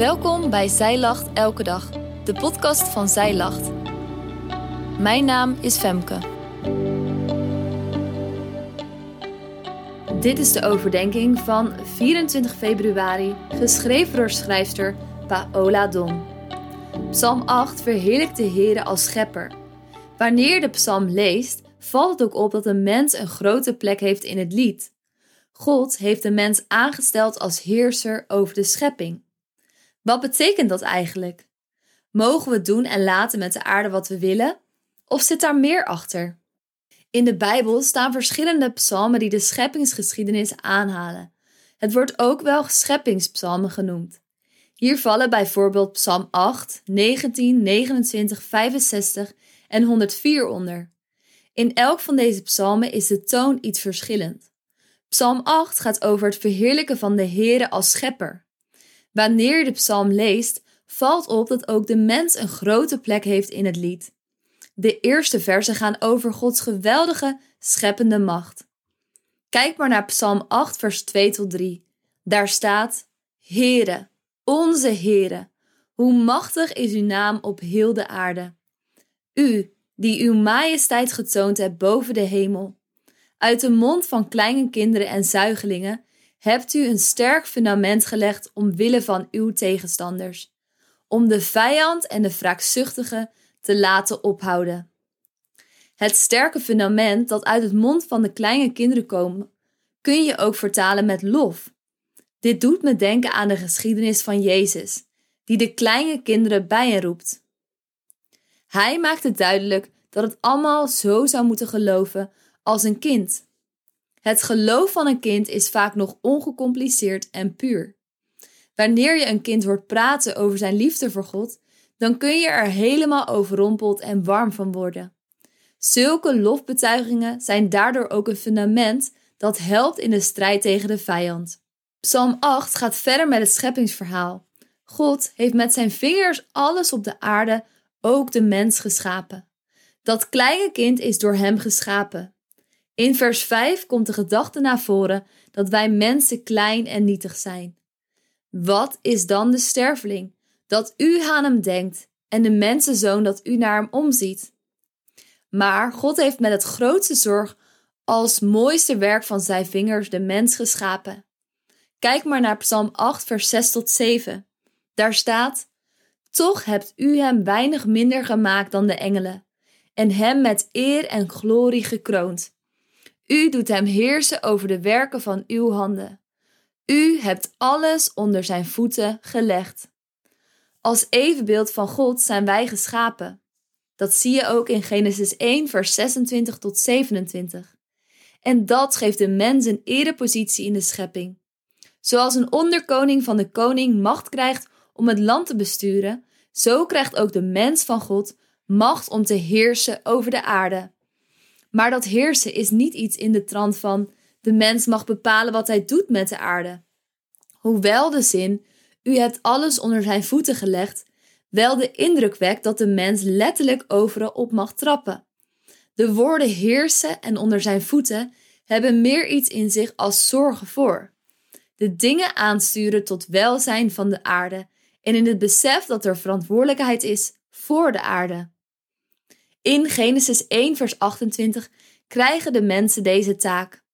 Welkom bij Zij Lacht Elke Dag, de podcast van Zij Lacht. Mijn naam is Femke. Dit is de overdenking van 24 februari, geschreven door schrijfster Paola Don. Psalm 8 verheerlijkt de Heer als schepper. Wanneer de psalm leest, valt het ook op dat een mens een grote plek heeft in het lied. God heeft de mens aangesteld als heerser over de schepping. Wat betekent dat eigenlijk? Mogen we doen en laten met de aarde wat we willen? Of zit daar meer achter? In de Bijbel staan verschillende psalmen die de scheppingsgeschiedenis aanhalen. Het wordt ook wel scheppingspsalmen genoemd. Hier vallen bijvoorbeeld Psalm 8, 19, 29, 65 en 104 onder. In elk van deze psalmen is de toon iets verschillend. Psalm 8 gaat over het verheerlijken van de Heere als schepper. Wanneer je de psalm leest, valt op dat ook de mens een grote plek heeft in het lied. De eerste versen gaan over Gods geweldige scheppende macht. Kijk maar naar Psalm 8, vers 2 tot 3. Daar staat: Heere, onze Heere, hoe machtig is uw naam op heel de aarde. U, die uw majesteit getoond hebt boven de hemel. Uit de mond van kleine kinderen en zuigelingen hebt u een sterk fundament gelegd omwille van uw tegenstanders, om de vijand en de wraakzuchtige te laten ophouden. Het sterke fundament dat uit het mond van de kleine kinderen komt, kun je ook vertalen met lof. Dit doet me denken aan de geschiedenis van Jezus, die de kleine kinderen bijenroept. Hij maakt het duidelijk dat het allemaal zo zou moeten geloven als een kind. Het geloof van een kind is vaak nog ongecompliceerd en puur. Wanneer je een kind hoort praten over zijn liefde voor God, dan kun je er helemaal overrompeld en warm van worden. Zulke lofbetuigingen zijn daardoor ook een fundament dat helpt in de strijd tegen de vijand. Psalm 8 gaat verder met het scheppingsverhaal. God heeft met zijn vingers alles op de aarde, ook de mens, geschapen. Dat kleine kind is door hem geschapen. In vers 5 komt de gedachte naar voren dat wij mensen klein en nietig zijn. Wat is dan de sterveling? Dat u aan hem denkt en de mensenzoon dat u naar hem omziet. Maar God heeft met het grootste zorg als mooiste werk van zijn vingers de mens geschapen. Kijk maar naar Psalm 8, vers 6 tot 7. Daar staat: Toch hebt u hem weinig minder gemaakt dan de engelen, en hem met eer en glorie gekroond. U doet hem heersen over de werken van uw handen. U hebt alles onder zijn voeten gelegd. Als evenbeeld van God zijn wij geschapen. Dat zie je ook in Genesis 1, vers 26 tot 27. En dat geeft de mens een erepositie in de schepping. Zoals een onderkoning van de koning macht krijgt om het land te besturen, zo krijgt ook de mens van God macht om te heersen over de aarde. Maar dat heersen is niet iets in de trant van de mens mag bepalen wat hij doet met de aarde. Hoewel de zin u hebt alles onder zijn voeten gelegd, wel de indruk wekt dat de mens letterlijk overal op mag trappen. De woorden heersen en onder zijn voeten hebben meer iets in zich als zorgen voor. De dingen aansturen tot welzijn van de aarde en in het besef dat er verantwoordelijkheid is voor de aarde. In Genesis 1, vers 28 krijgen de mensen deze taak.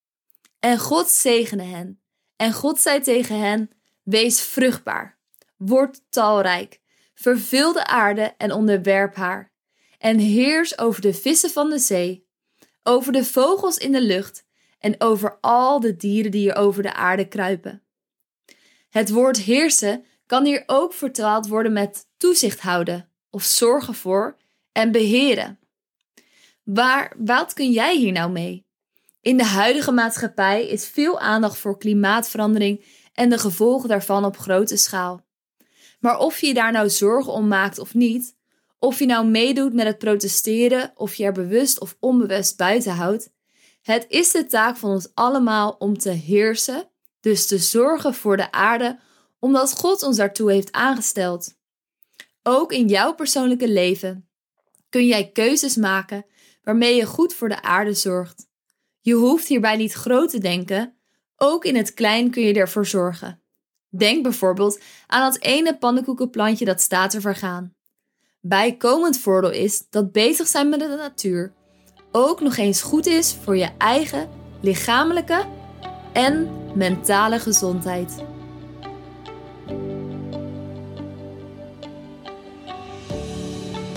En God zegene hen. En God zei tegen hen: Wees vruchtbaar, word talrijk, vervul de aarde en onderwerp haar. En heers over de vissen van de zee, over de vogels in de lucht en over al de dieren die er over de aarde kruipen. Het woord heersen kan hier ook vertaald worden met toezicht houden of zorgen voor en beheren. Waar, wat kun jij hier nou mee? In de huidige maatschappij is veel aandacht voor klimaatverandering en de gevolgen daarvan op grote schaal. Maar of je je daar nou zorgen om maakt of niet, of je nou meedoet met het protesteren of je er bewust of onbewust buiten houdt, het is de taak van ons allemaal om te heersen, dus te zorgen voor de aarde, omdat God ons daartoe heeft aangesteld. Ook in jouw persoonlijke leven kun jij keuzes maken waarmee je goed voor de aarde zorgt. Je hoeft hierbij niet groot te denken, ook in het klein kun je ervoor zorgen. Denk bijvoorbeeld aan dat ene pannenkoekenplantje dat staat te vergaan. Bijkomend voordeel is dat bezig zijn met de natuur ook nog eens goed is voor je eigen lichamelijke en mentale gezondheid.